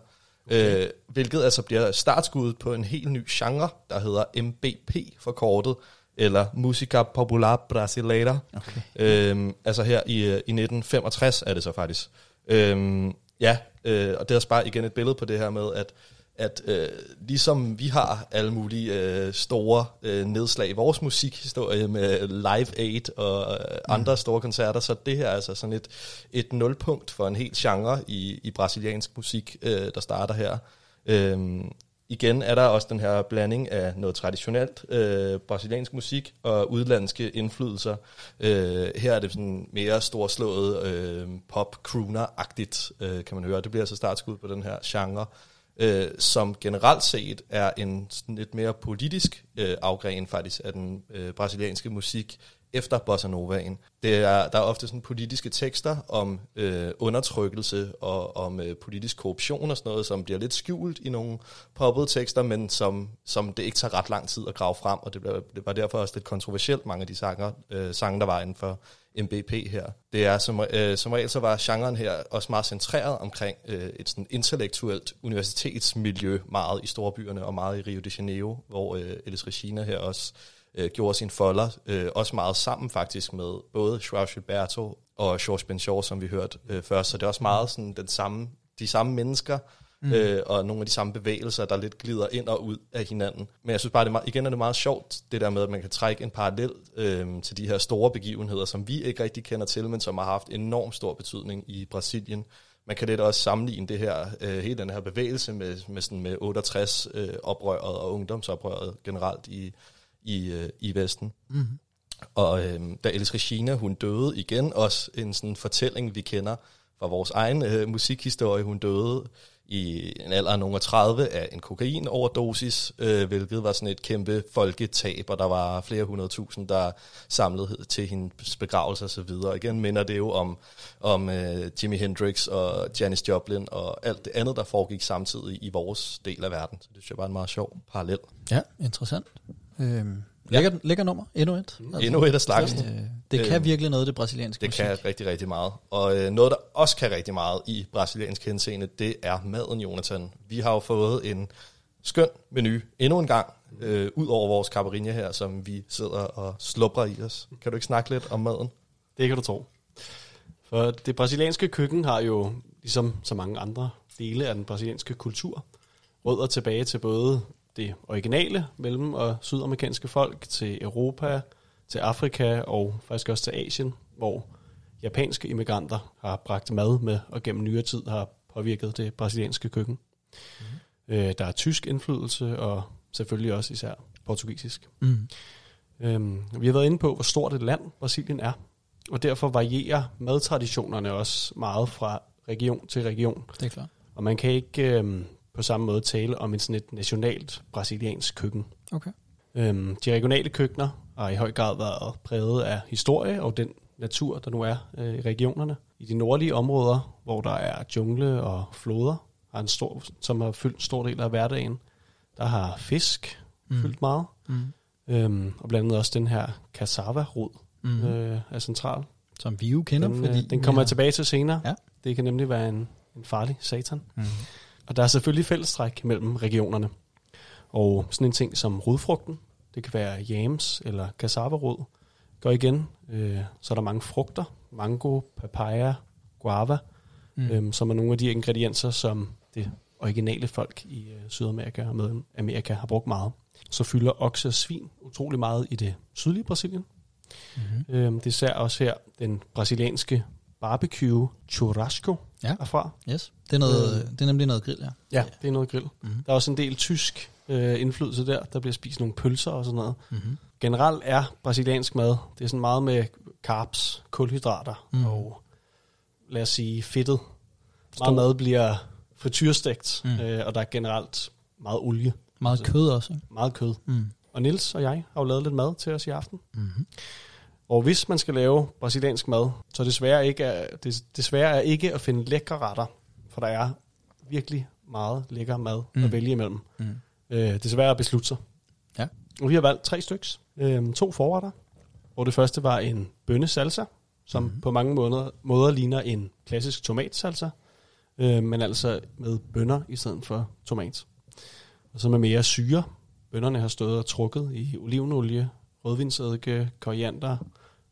okay. øh, hvilket altså bliver startskuddet på en helt ny genre, der hedder MBP forkortet, eller Musica Popular Brasileira. Okay. Øhm, altså her i, øh, i 1965 er det så faktisk. Øhm, ja, øh, og det er også bare igen et billede på det her med, at at øh, ligesom vi har alle mulige øh, store øh, nedslag i vores musikhistorie med Live Aid og øh, andre store koncerter, så det her er altså sådan et, et nulpunkt for en helt genre i, i brasiliansk musik, øh, der starter her. Øhm, igen er der også den her blanding af noget traditionelt øh, brasiliansk musik og udlandske indflydelser. Øh, her er det sådan mere storslået øh, pop-crooner-agtigt, øh, kan man høre. Det bliver altså startskud på den her genre, øh, som generelt set er en sådan lidt mere politisk øh, afgren faktisk af den øh, brasilianske musik efter bossa novaen. Det er, der er ofte sådan politiske tekster om øh, undertrykkelse og om øh, politisk korruption og sådan noget, som bliver lidt skjult i nogle poppede tekster, men som, som det ikke tager ret lang tid at grave frem, og det, blev, det var derfor også lidt kontroversielt, mange af de sanger, øh, sange, der var inden for MBP her. Det er som, øh, som regel så var genren her også meget centreret omkring øh, et sådan intellektuelt universitetsmiljø meget i storbyerne og meget i Rio de Janeiro, hvor øh, Elis Regina her også øh, gjorde sin folder, øh, også meget sammen faktisk med både Joao Gilberto og George Benchor, som vi hørte øh, før, så det er også meget sådan den samme, de samme mennesker, mm. øh, og nogle af de samme bevægelser, der lidt glider ind og ud af hinanden. Men jeg synes bare, det er meget, igen er det meget sjovt, det der med, at man kan trække en parallel øh, til de her store begivenheder, som vi ikke rigtig kender til, men som har haft enormt stor betydning i Brasilien. Man kan lidt også sammenligne det her, øh, hele den her bevægelse med, med, sådan med 68 øh, og ungdomsoprøret generelt i, i, øh, i Vesten. Mm-hmm. Og øh, da Elis Regina, hun døde igen, også en sådan fortælling, vi kender fra vores egen øh, musikhistorie. Hun døde i en alder af nogle af 30 af en kokain-overdosis, øh, hvilket var sådan et kæmpe folketab, og der var flere hundredtusind, der samlede til hendes begravelse osv. Igen minder det jo om, om øh, Jimi Hendrix og Janis Joplin og alt det andet, der foregik samtidig i vores del af verden. Så det synes jeg var en meget sjov parallel. Ja, interessant. Øhm, lækker, lækker nummer, endnu et. Altså, Endnu et af slagsen. Øh, det kan Øhm, virkelig noget, det brasilianske Det musik. kan rigtig, rigtig meget. Og øh, noget, der også kan rigtig meget i brasiliansk henseende, det er maden, Jonathan. Vi har jo fået en skøn menu endnu en gang, øh, ud over vores caipirinha her, som vi sidder og slubrer i os. Kan du ikke snakke lidt om maden? Det kan du tro. For det brasilianske køkken har jo ligesom så mange andre dele af den brasilianske kultur, rødder tilbage til både det originale mellem- og sydamerikanske folk, til Europa, til Afrika og faktisk også til Asien, hvor japanske immigranter har bragt mad med, og gennem nyere tid har påvirket det brasilianske køkken. Mm. Øh, der er tysk indflydelse, og selvfølgelig også især portugisisk. Mm. Øhm, vi har været inde på, hvor stort et land Brasilien er, og derfor varierer madtraditionerne også meget fra region til region. Det er klart. Og man kan ikke øhm, på samme måde tale om et, sådan et nationalt brasiliansk køkken. Okay. Øhm, de regionale køkkener har i høj grad været præget af historie og den natur, der nu er øh, i regionerne. I de nordlige områder, hvor der er jungle og floder, har en stor, som har fyldt en stor del af hverdagen, der har fisk mm. fyldt meget. Mm. Øhm, og blandt andet også den her cassava-rod Mm. øh, er central. Som vi jo kender, Den, fordi... øh, den kommer jeg tilbage til senere. Ja. Det kan nemlig være en, en farlig satan. Mm. Og der er selvfølgelig fællestræk mellem regionerne. Og sådan en ting som rodfrugten, det kan være yams eller cassava-rod, går igen. Øh, så er der mange frugter, mango, papaya, guava, Mm. øhm, som er nogle af de ingredienser, som det originale folk i øh, Sydamerika og Mellemamerika har brugt meget. Så fylder okse og svin utrolig meget i det sydlige Brasilien. Mm-hmm. Øhm, det ser også her den brasilianske barbecue churrasco Ja. herfra. Yes. Det er, noget, det er nemlig noget grill, ja. Ja, det er noget grill. Mm-hmm. Der er også en del tysk øh, indflydelse der. Der bliver spist nogle pølser og sådan noget. Mm-hmm. Generelt er brasiliansk mad, det er sådan meget med carbs, kulhydrater Mm. og lad os sige fedtet. Stor- Meget mad bliver frityrestegt, Mm. øh, og der er generelt meget olie, Meget kød også, ikke? meget kød. Mm. Og Nils og jeg har jo lavet lidt mad til os i aften. Mm-hmm. Og hvis man skal lave brasiliansk mad, så desværre ikke er, det, desværre er ikke at finde lækre retter, for der er virkelig meget lækker mad Mm. at vælge imellem. Mm. Øh, desværre at beslutte sig. Ja. Og vi har valgt tre styks. Øh, to forretter, hvor det første var en bønnesalsa, som mm. på mange måder, måder ligner en klassisk tomatsalsa, øh, men altså med bønner i stedet for tomat. Og så med mere syre. Bønnerne har stået og trukket i olivenolie, rødvinsedike, koriander,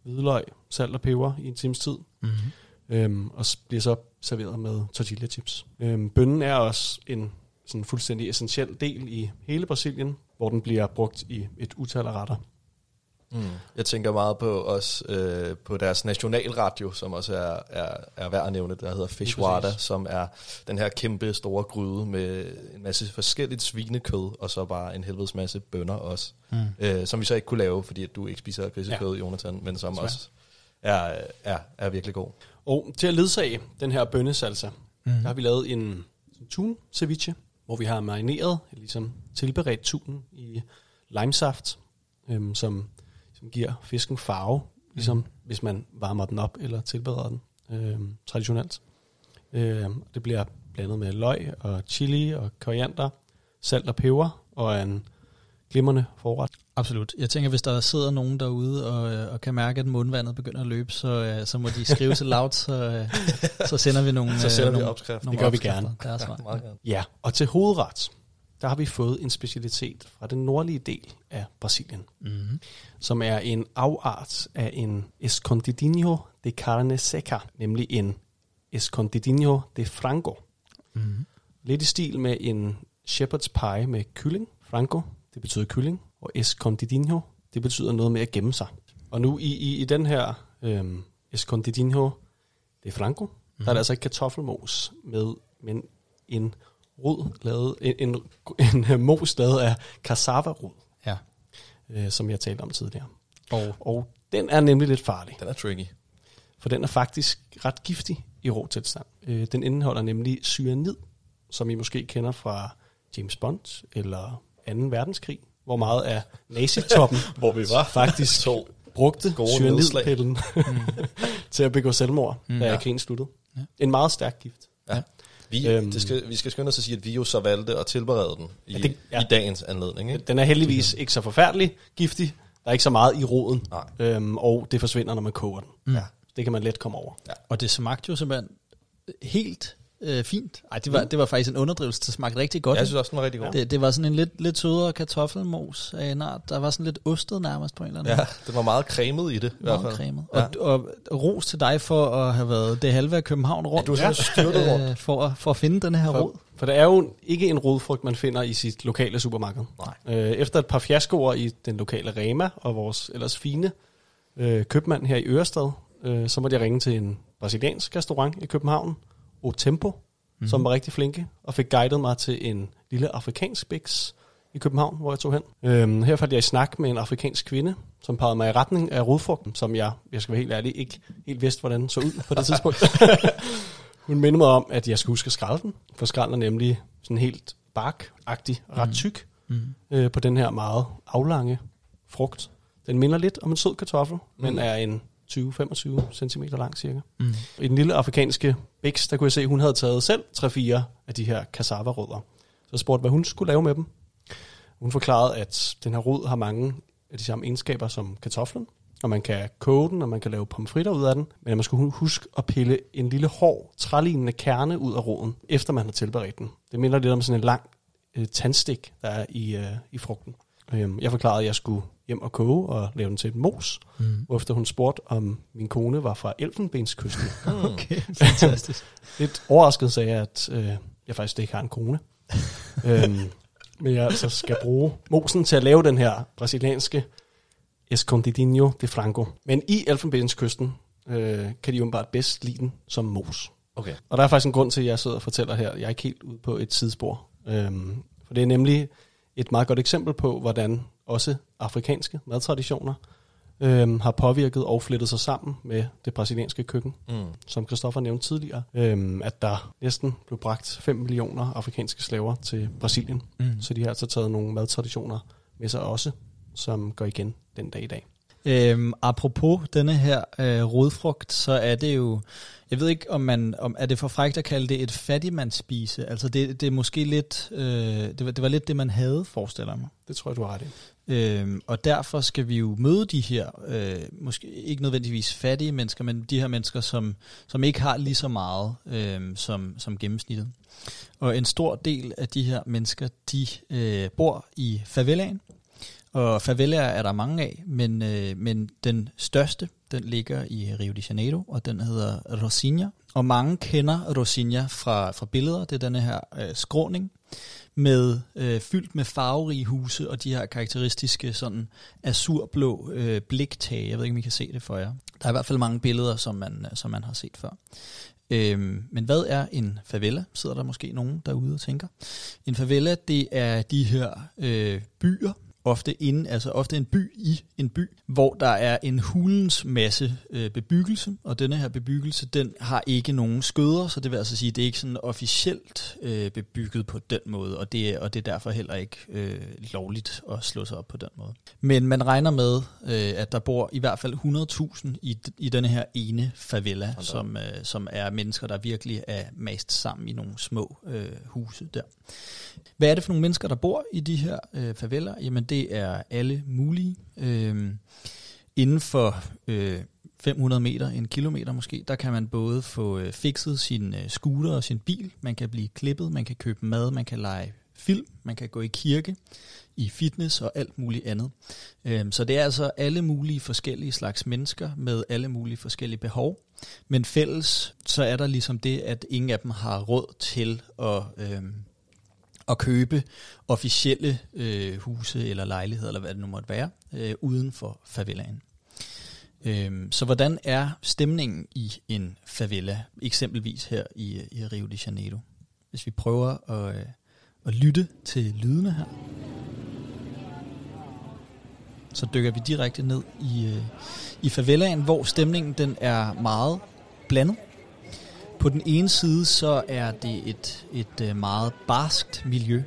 hvidløg, salt og peber i en times tid. Mm-hmm. Øhm, og bliver så serveret med tortilla chips. Øhm, bønnen er også en sådan fuldstændig essentiel del i hele Brasilien, hvor den bliver brugt i et utal af retter. Mm. Jeg tænker meget på os øh, på deres nationalradio, som også er, er, er værd at nævne, der hedder Fishwada, præcis. som er den her kæmpe store gryde med en masse forskelligt svinekød, og så bare en helvedes masse bønner også, Mm. øh, som vi så ikke kunne lave, fordi at du ikke spiser grisekød, ja. Jonathan, men som Desværre. også er, er, er virkelig god. Og til at ledsage den her bønnesalsa, Mm. der har vi lavet en tun ceviche, hvor vi har marineret, ligesom tilberedt tunen i limesaft, øhm, som, som giver fisken farve, ligesom Mhm. hvis man varmer den op eller tilbereder den øhm, traditionelt. Øhm, det bliver blandet med løg og chili og koriander, salt og peber og en glimrende forret. Absolut. Jeg tænker, hvis der sidder nogen derude og, øh, og kan mærke, at mundvandet begynder at løbe, så, øh, så må de skrive til loud, så, øh, så sender vi nogle, Så sender øh, vi nogle, opskriften. nogle Det gør vi opskrifter. gerne. Det er smart. meget gerne. Ja, og til hovedret, der har vi fået en specialitet fra den nordlige del af Brasilien. Mm-hmm. som er en afart af en escondidinho de carne seca, nemlig en escondidinho de frango. Mm-hmm. Lidt i stil med en shepherd's pie med kylling. Frango, det betyder kylling, og escondidinho, det betyder noget med at gemme sig. Og nu i, i, i den her øhm, escondidinho de frango, mm. der er der altså ikke kartoffelmos med, men en rod lavet, en, en, en, mos lavet af cassava-rod, Ja. øh, som jeg talte om tidligere. Og Og den er nemlig lidt farlig, Den er tricky. for den er faktisk ret giftig i rå tilstand. Øh, den indeholder nemlig cyanid, som I måske kender fra James Bond eller 2. verdenskrig, hvor meget af nazitoppen Hvor vi var. faktisk To brugte cyanidpillen til at begå selvmord, Mm. mm, da Ja. krigen sluttede. Ja. En meget stærk gift. Vi, Øhm. det skal, vi skal skynde os at sige, at vi jo så valgte at tilberede den i, Ja, ja, det- ja. ja. i dagens anledning. Ikke? Den er heldigvis ikke så forfærdelig giftig. Der er ikke så meget i roden, Nej. øhm, og det forsvinder, når man koger den. Mm. Ja. Det kan man let komme over. Og det smagte jo simpelthen helt øh, fint. Ej, det var, det var faktisk en underdrivelse, det smagte rigtig godt. Jeg synes også, den var rigtig god. det, det var sådan en lidt, lidt sødere kartoffelmos af en art. Der var sådan lidt ostet nærmest på en eller anden Ja, det var meget cremet i det. I hvert Meget fald. cremet. Ja. Og, og ros til dig for at have været det halve af København rundt. Du er sådan styrtet rundt. øh, for, at, for at finde den her rod. For der er jo ikke en rodfrugt, man finder i sit lokale supermarked. Nej. Øh, efter et par fiaskoer i den lokale Rema og vores ellers fine øh, købmand her i Ørestad, øh, så måtte jeg ringe til en brasiliansk restaurant i København, O Tempo, mm-hmm. som var rigtig flinke, og fik guidet mig til en lille afrikansk biks i København, hvor jeg tog hen. Øhm, her faldt jeg i snak med en afrikansk kvinde, som pegede mig i retning af rodfrugten, som jeg, jeg skal være helt ærlig, ikke helt vidste, hvordan den så ud på det tidspunkt. Hun mindede mig om, at jeg skulle huske at skrælle den, for skralden er nemlig sådan helt barkagtig, ret tyk, Mm. øh, på den her meget aflange frugt. Den minder lidt om en sød kartoffel, mm. men er en 20-25 cm lang cirka. Mm. I den lille afrikanske biks, der kunne jeg se, at hun havde taget selv 3-4 af de her cassava-rødder. Så jeg spurgte, hvad hun skulle lave med dem. Hun forklarede, at den her rod har mange af de samme egenskaber som kartoflen, og man kan koge den, og man kan lave pomfritter ud af den, men man skulle huske at pille en lille hård, trælignende kerne ud af roden, efter man har tilberedt den. Det minder lidt om sådan en lang øh, tandstik, der er i, øh, i frugten. Øhm, jeg forklarede, at jeg skulle hjem og koge og lave den til et mos, Mm. hvorefter hun spurgte, om min kone var fra Elfenbenskysten. Okay, fantastisk. Lidt overrasket sagde jeg, at øh, jeg faktisk ikke har en kone. øhm, men jeg altså skal bruge mosen til at lave den her brasilianske escondidinho de frango. Men i Elfenbenskysten øh, kan de åbenbart bedst lide den som mos. Okay. Og der er faktisk en grund til, at jeg sidder og fortæller her. Jeg er ikke helt ude på et sidespor. Øhm, for det er nemlig et meget godt eksempel på, hvordan også afrikanske madtraditioner øhm, har påvirket og flettet sig sammen med det brasilianske køkken Mm. som Christoffer nævnte tidligere, øhm, at der næsten blev bragt 5 millioner afrikanske slaver til Brasilien. Mm. Så de har altså taget nogle madtraditioner med sig også, som går igen den dag i dag. Øhm, apropos denne her øh, rodfrugt, så er det jo, jeg ved ikke om man, om er det for frækt at kalde det et fattigmandsspise, altså det, det er måske lidt, øh, det, var, det var lidt det man havde, forestiller mig. Det tror jeg, du har ret i. Øhm, og derfor skal vi jo møde de her, øh, måske ikke nødvendigvis fattige mennesker, men de her mennesker, som, som ikke har lige så meget øh, som, som gennemsnittet. Og en stor del af de her mennesker, de øh, bor i favelaen. Og favelaer er der mange af, men, øh, men den største, den ligger i Rio de Janeiro, og den hedder Rosinha. Og mange kender Rosinha fra, fra billeder. Det er denne her øh, skråning med øh, fyldt med farverige huse og de her karakteristiske sådan azurblå øh, bliktage. Jeg ved ikke, om I kan se det for jer. Der er i hvert fald mange billeder, som man, øh, som man har set før. Øhm, men hvad er en favela? Sidder der måske nogen derude og tænker. En favela, det er de her øh, byer, ofte inde, altså ofte en by i en by, hvor der er en hulens masse øh, bebyggelse, og denne her bebyggelse, den har ikke nogen skøder, så det vil altså sige, det er ikke sådan officielt øh, bebygget på den måde, og det, og det er derfor heller ikke øh, lovligt at slå sig op på den måde. Men man regner med, øh, at der bor i hvert fald 100.000 i, i denne her ene favela, som, øh, som er mennesker, der virkelig er mast sammen i nogle små øh, huse der. Hvad er det for nogle mennesker, der bor i de her øh, faveler? Jamen det er alle mulige. Øh, inden for øh, 500 meter, en kilometer måske, der kan man både få øh, fikset sin øh, scooter og sin bil, man kan blive klippet, man kan købe mad, man kan lege film, man kan gå i kirke, i fitness og alt muligt andet. Øhm, så det er altså alle mulige forskellige slags mennesker med alle mulige forskellige behov. Men fælles, så er der ligesom det, at ingen af dem har råd til at, øhm, at købe officielle øh, huse eller lejligheder, eller hvad det nu måtte være, øh, uden for favelaen. Øh, så hvordan er stemningen i en favela, eksempelvis her i, i Rio de Janeiro? Hvis vi prøver at, øh, at lytte til lydene her, så dykker vi direkte ned i, øh, i favelaen, hvor stemningen den er meget blandet. På den ene side så er det et, et øh, meget barskt miljø,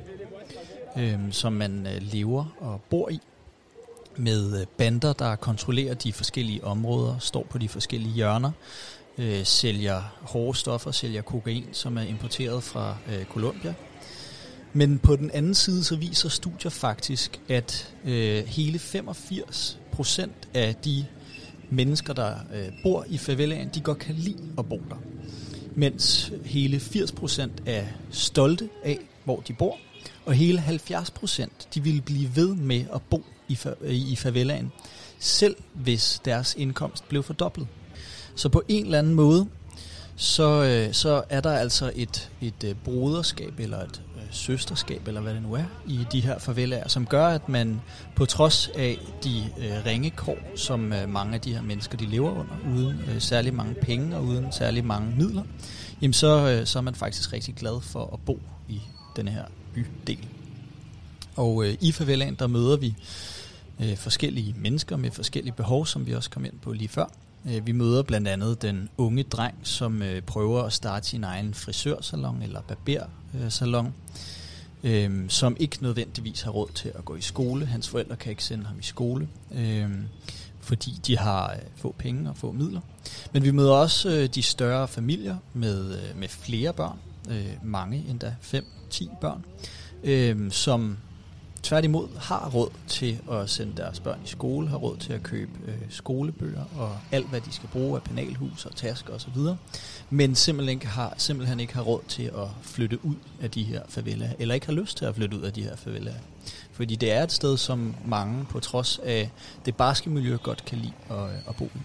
øh, som man øh, lever og bor i med øh, bander, der kontrollerer de forskellige områder, står på de forskellige hjørner, øh, sælger hårde stoffer, sælger kokain, som er importeret fra øh, Colombia. Men på den anden side, så viser studier faktisk, at øh, hele 85 procent af de mennesker, der øh, bor i favelaen, de godt kan lide at bo der mens hele 80% er stolte af, hvor de bor, og hele 70% de ville blive ved med at bo i, fa- øh, i favelaen, selv hvis deres indkomst blev fordoblet. Så på en eller anden måde, så, øh, så er der altså et, et øh, broderskab eller et søsterskab, eller hvad det nu er, i de her favelaer, som gør, at man på trods af de øh, ringe kår, som øh, mange af de her mennesker de lever under, uden øh, særlig mange penge og uden særlig mange midler, jamen så, øh, så er man faktisk rigtig glad for at bo i den her bydel. Og øh, i favelaen, der møder vi øh, forskellige mennesker med forskellige behov, som vi også kom ind på lige før. Øh, vi møder blandt andet den unge dreng, som øh, prøver at starte sin egen frisørsalon eller barber øh, øhm, som ikke nødvendigvis har råd til at gå i skole. Hans forældre kan ikke sende ham i skole, øh, fordi de har øh, få penge og få midler. Men vi møder også øh, de større familier med, øh, med flere børn, øh, mange endda 5-10 børn, øh, som tværtimod har råd til at sende deres børn i skole, har råd til at købe øh, skolebøger og alt, hvad de skal bruge af penalhus og tasker osv., men simpelthen ikke, har, simpelthen ikke har råd til at flytte ud af de her favelaer, eller ikke har lyst til at flytte ud af de her favelaer. Fordi det er et sted, som mange på trods af det barske miljø godt kan lide at, øh, at bo i.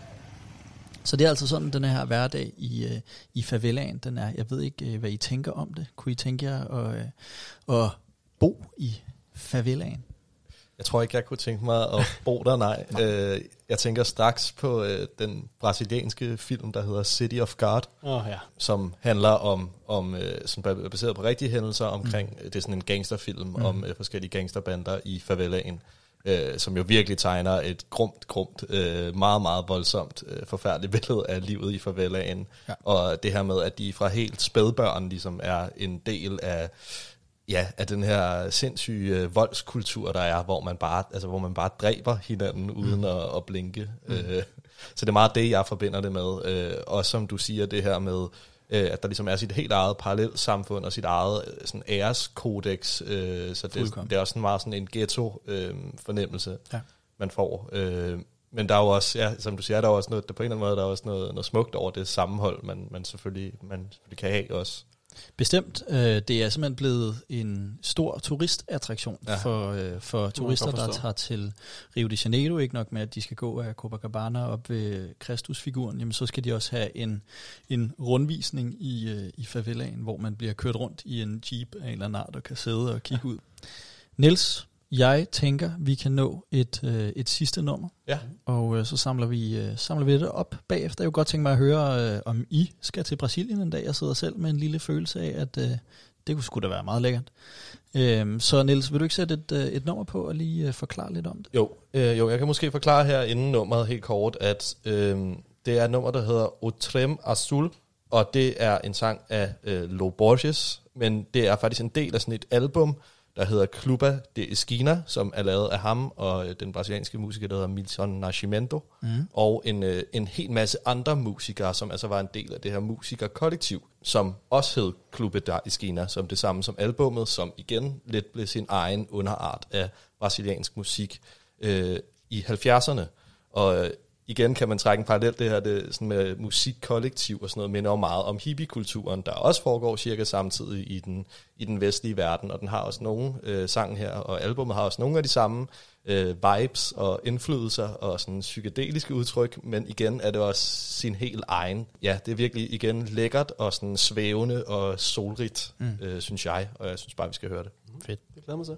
Så det er altså sådan, den her hverdag i, øh, i favelaen, den er. Jeg ved ikke, øh, hvad I tænker om det. Kunne I tænke jer at, øh, at bo i favelaen? Jeg tror ikke, jeg kunne tænke mig at bo der, nej. Øh, jeg tænker straks på øh, den brasilianske film, der hedder City of God, oh, ja. som handler om, om øh, som er baseret på rigtige hændelser omkring, mm. det er sådan en gangsterfilm mm. om øh, forskellige gangsterbander i favelaen, øh, som jo virkelig tegner et grumt, grumt, øh, meget, meget voldsomt, øh, forfærdeligt billede af livet i favelaen. Ja. Og det her med, at de fra helt spædbørn ligesom er en del af ja, af den her sindssyge øh, voldskultur, der er, hvor man bare, altså, hvor man bare dræber hinanden uden at, at blinke. Mm. Øh, så det er meget det, jeg forbinder det med. Øh, og som du siger, det her med, øh, at der ligesom er sit helt eget parallelt samfund og sit eget øh, sådan æreskodex. Øh, så det, Fuldkommen. det er også sådan meget sådan en ghetto-fornemmelse, Ja. øh, man får. Øh, men der er jo også, ja, som du siger, der er også noget, der på en eller anden måde, der er også noget, noget smukt over det sammenhold, man, man, selvfølgelig, man selvfølgelig kan have også. Bestemt. Øh, det er simpelthen blevet en stor turistattraktion ja. Ja. for, øh, for turister, der tager til Rio de Janeiro. Ikke nok med, at de skal gå af Copacabana op ved Kristusfiguren, jamen så skal de også have en, en rundvisning i, øh, i favelaen, hvor man bliver kørt rundt i en jeep af en eller anden art og kan sidde og kigge ud. Niels, jeg tænker, vi kan nå et, øh, et sidste nummer, Ja. og øh, så samler vi, øh, samler vi det op bagefter. Jeg kunne godt tænke mig at høre, øh, om I skal til Brasilien en dag. Jeg sidder selv med en lille følelse af, at øh, det kunne sgu da være meget lækkert. Øhm, så Niels, vil du ikke sætte et, øh, et nummer på og lige øh, forklare lidt om det? Jo, øh, jo, jeg kan måske forklare her inden nummeret helt kort, at øh, det er et nummer, der hedder Otrem Azul, og det er en sang af øh, Lo Borges, men det er faktisk en del af sådan et album, der hedder Cluba de Esquina, som er lavet af ham og øh, den brasilianske musiker, der hedder Milton Nascimento, mm. og en, øh, en hel masse andre musikere, som altså var en del af det her musikerkollektiv, som også hed Cluba de Esquina, som det samme som albummet, som igen lidt blev sin egen underart af brasiliansk musik øh, i 70'erne. Og øh, igen kan man trække en parallel, det her det, sådan med musikkollektiv og sådan noget, minder jo meget om hippiekulturen, der også foregår cirka samtidig i den, i den vestlige verden, og den har også nogle øh, sange her, og albumet har også nogle af de samme øh, vibes og indflydelser og sådan psykedeliske udtryk, men igen er det også sin helt egen. Ja, det er virkelig igen lækkert og sådan svævende og solrigt, mm. øh, synes jeg, og jeg synes bare, vi skal høre det. Fedt. Det glæder mig til.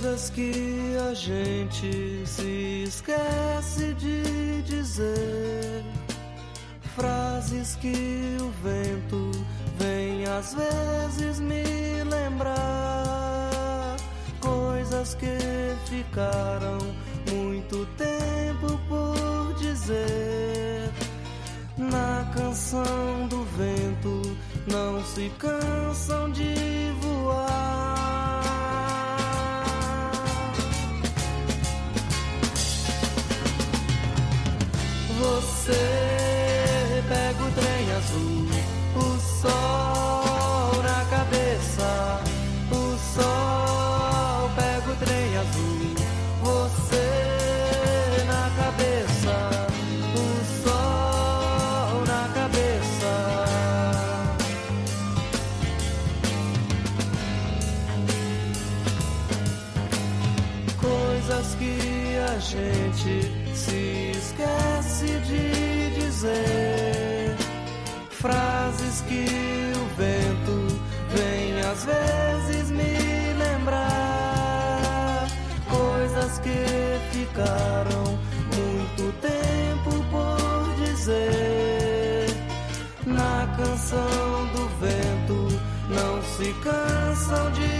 Coisas que a gente se esquece de dizer. Frases que o vento vem às vezes me lembrar. Coisas que ficaram muito tempo por dizer. Na canção do vento não se cansam de descendue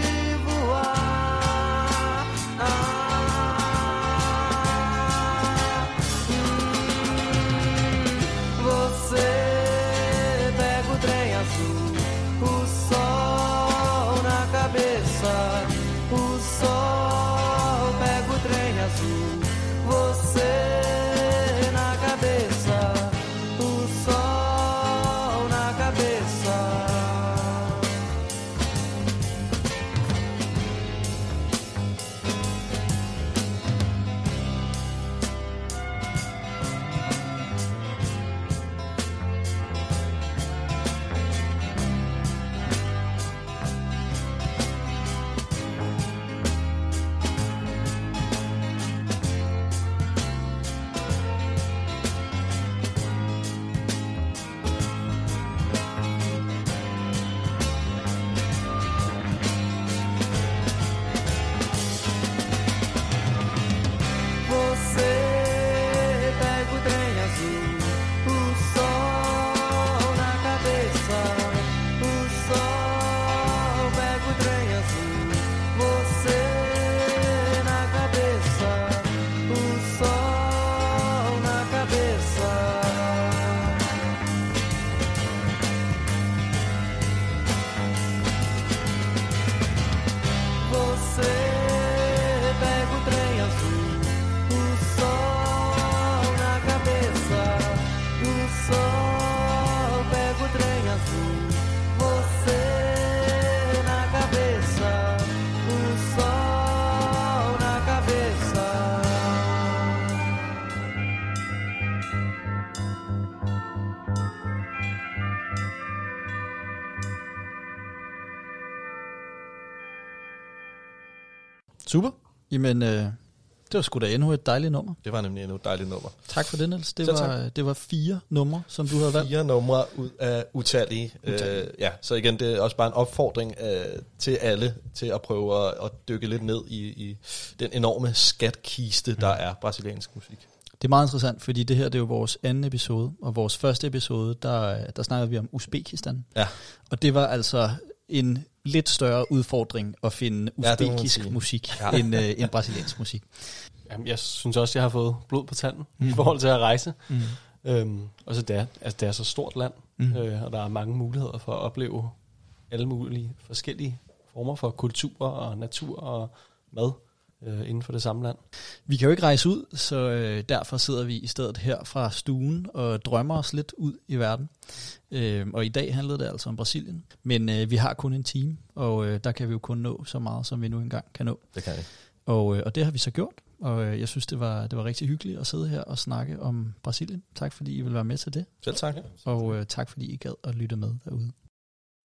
Jamen, øh, det var sgu da endnu et dejligt nummer. Det var nemlig endnu et dejligt nummer. Tak for det, Niels. Det var, det var fire numre, som du havde valgt. Fire numre ud af utallige. Utallige. Øh, ja, så igen, det er også bare en opfordring øh, til alle til at prøve at, at dykke lidt ned i, i den enorme skatkiste, der er brasiliansk musik. Det er meget interessant, fordi det her det er jo vores anden episode, og vores første episode, der, der snakkede vi om Uzbekistan. Ja. Og det var altså en lidt større udfordring at finde Ja, uzbekisk sige. musik Ja. end, øh, end brasiliansk musik. Jamen, jeg synes også, jeg har fået blod på tanden mm. Mhm. i forhold til at rejse. Mm. Øhm, og så det er, altså, det er så stort land, mm. øh, og der er mange muligheder for at opleve alle mulige forskellige former for kultur og natur og mad øh, inden for det samme land. Vi kan jo ikke rejse ud, så øh, derfor sidder vi i stedet her fra stuen og drømmer os lidt ud i verden. Øh, og i dag handlede det altså om Brasilien. Men øh, vi har kun en time, og øh, der kan vi jo kun nå så meget, som vi nu engang kan nå. Det kan jeg. Og, øh, og det har vi så gjort, og øh, jeg synes, det var, det var rigtig hyggeligt at sidde her og snakke om Brasilien. Tak fordi I vil være med til det, Selv tak. og øh, tak fordi I gad at lytte med derude.